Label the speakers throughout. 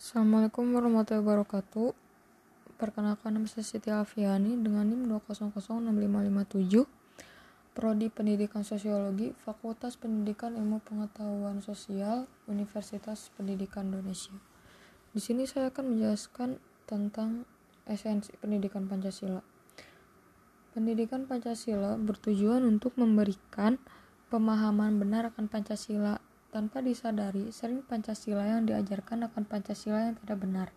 Speaker 1: Assalamualaikum warahmatullahi wabarakatuh. Perkenalkan nama saya Siti Alfiani dengan NIM 2006557. Prodi Pendidikan Sosiologi, Fakultas Pendidikan Ilmu Pengetahuan Sosial, Universitas Pendidikan Indonesia. Di sini saya akan menjelaskan tentang esensi pendidikan Pancasila. Pendidikan Pancasila bertujuan untuk memberikan pemahaman benar akan Pancasila tanpa disadari, sering Pancasila yang diajarkan akan Pancasila yang tidak benar,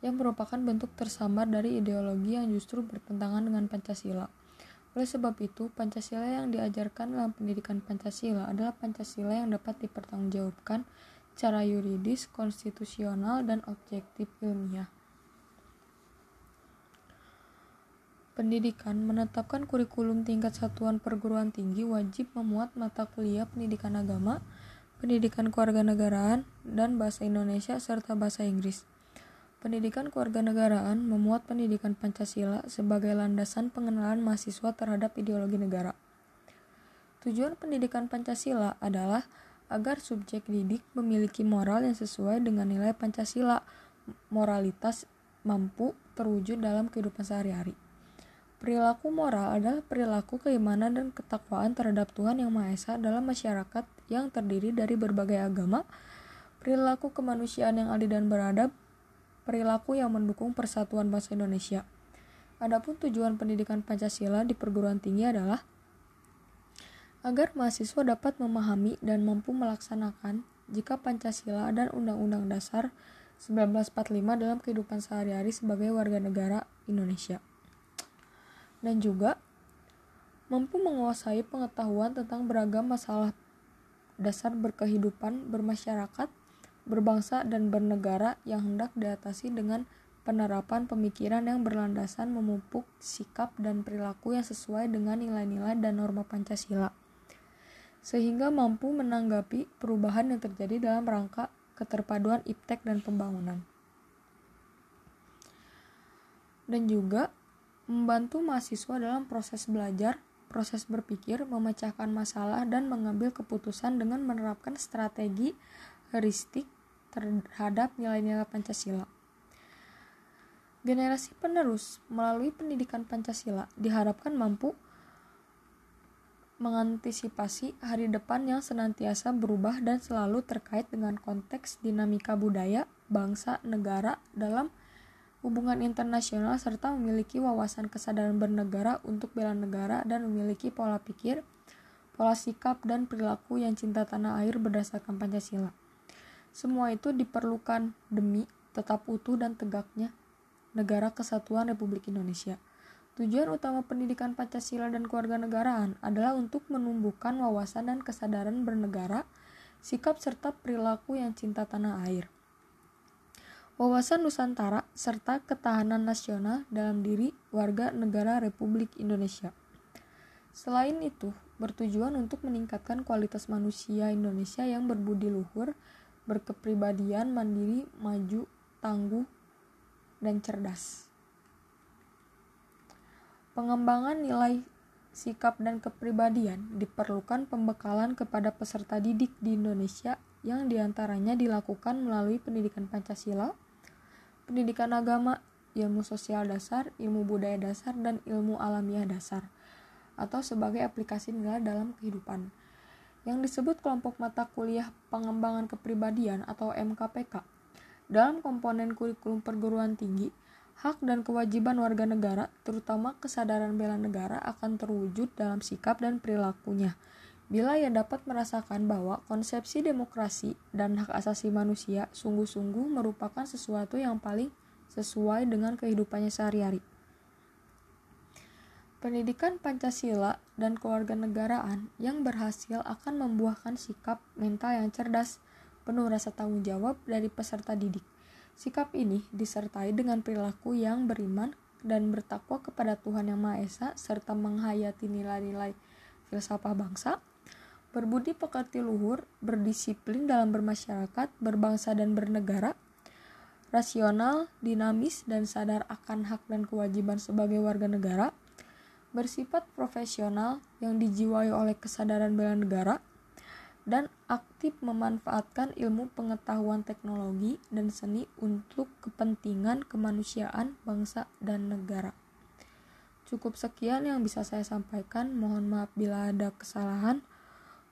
Speaker 1: yang merupakan bentuk tersamar dari ideologi yang justru bertentangan dengan Pancasila. Oleh sebab itu, Pancasila yang diajarkan dalam pendidikan Pancasila adalah Pancasila yang dapat dipertanggungjawabkan secara yuridis, konstitusional, dan objektif ilmiah. Pendidikan menetapkan kurikulum tingkat satuan perguruan tinggi wajib memuat mata kuliah pendidikan agama, pendidikan kewarganegaraan, dan bahasa Indonesia serta bahasa Inggris. Pendidikan kewarganegaraan memuat pendidikan Pancasila sebagai landasan pengenalan mahasiswa terhadap ideologi negara. Tujuan pendidikan Pancasila adalah agar subjek didik memiliki moral yang sesuai dengan nilai Pancasila. Moralitas mampu terwujud dalam kehidupan sehari-hari. Perilaku moral adalah perilaku keimanan dan ketakwaan terhadap Tuhan Yang Maha Esa dalam masyarakat yang terdiri dari berbagai agama, perilaku kemanusiaan yang adil dan beradab, perilaku yang mendukung persatuan bangsa Indonesia. Adapun tujuan pendidikan Pancasila di perguruan tinggi adalah agar mahasiswa dapat memahami dan mampu melaksanakan jika Pancasila dan Undang-Undang Dasar 1945 dalam kehidupan sehari-hari sebagai warga negara Indonesia dan juga mampu menguasai pengetahuan tentang beragam masalah dasar berkehidupan bermasyarakat, berbangsa, dan bernegara yang hendak diatasi dengan penerapan pemikiran yang berlandasan memupuk sikap dan perilaku yang sesuai dengan nilai-nilai dan norma Pancasila, sehingga mampu menanggapi perubahan yang terjadi dalam rangka keterpaduan iptek dan pembangunan. Dan juga membantu mahasiswa dalam proses belajar, proses berpikir, memecahkan masalah, dan mengambil keputusan dengan menerapkan strategi heuristik terhadap nilai-nilai Pancasila. Generasi penerus melalui pendidikan Pancasila diharapkan mampu mengantisipasi hari depan yang senantiasa berubah dan selalu terkait dengan konteks dinamika budaya, bangsa, negara dalam hubungan internasional, serta memiliki wawasan kesadaran bernegara untuk bela negara dan memiliki pola pikir, pola sikap, dan perilaku yang cinta tanah air berdasarkan Pancasila. Semua itu diperlukan demi tetap utuh dan tegaknya negara kesatuan Republik Indonesia. Tujuan utama pendidikan Pancasila dan kewarganegaraan adalah untuk menumbuhkan wawasan dan kesadaran bernegara, sikap serta perilaku yang cinta tanah air wawasan Nusantara, serta ketahanan nasional dalam diri warga negara Republik Indonesia. Selain itu, bertujuan untuk meningkatkan kualitas manusia Indonesia yang berbudi luhur, berkepribadian, mandiri, maju, tangguh, dan cerdas. Pengembangan nilai sikap dan kepribadian diperlukan pembekalan kepada peserta didik di Indonesia yang di antaranya dilakukan melalui pendidikan Pancasila, pendidikan agama, ilmu sosial dasar, ilmu budaya dasar, dan ilmu alamiah dasar, atau sebagai aplikasi nilai dalam kehidupan. Yang disebut kelompok mata kuliah pengembangan kepribadian atau MKPK. Dalam komponen kurikulum perguruan tinggi, hak dan kewajiban warga negara, terutama kesadaran bela negara akan terwujud dalam sikap dan perilakunya – bila ia dapat merasakan bahwa konsepsi demokrasi dan hak asasi manusia sungguh-sungguh merupakan sesuatu yang paling sesuai dengan kehidupannya sehari-hari. Pendidikan Pancasila dan kewarganegaraan yang berhasil akan membuahkan sikap mental yang cerdas, penuh rasa tanggung jawab dari peserta didik. Sikap ini disertai dengan perilaku yang beriman dan bertakwa kepada Tuhan Yang Maha Esa serta menghayati nilai-nilai filsafah bangsa, berbudi pekerti luhur, berdisiplin dalam bermasyarakat, berbangsa dan bernegara, rasional, dinamis, dan sadar akan hak dan kewajiban sebagai warga negara, bersifat profesional yang dijiwai oleh kesadaran bela negara, dan aktif memanfaatkan ilmu pengetahuan teknologi dan seni untuk kepentingan kemanusiaan, bangsa, dan negara. Cukup sekian yang bisa saya sampaikan. Mohon maaf bila ada kesalahan.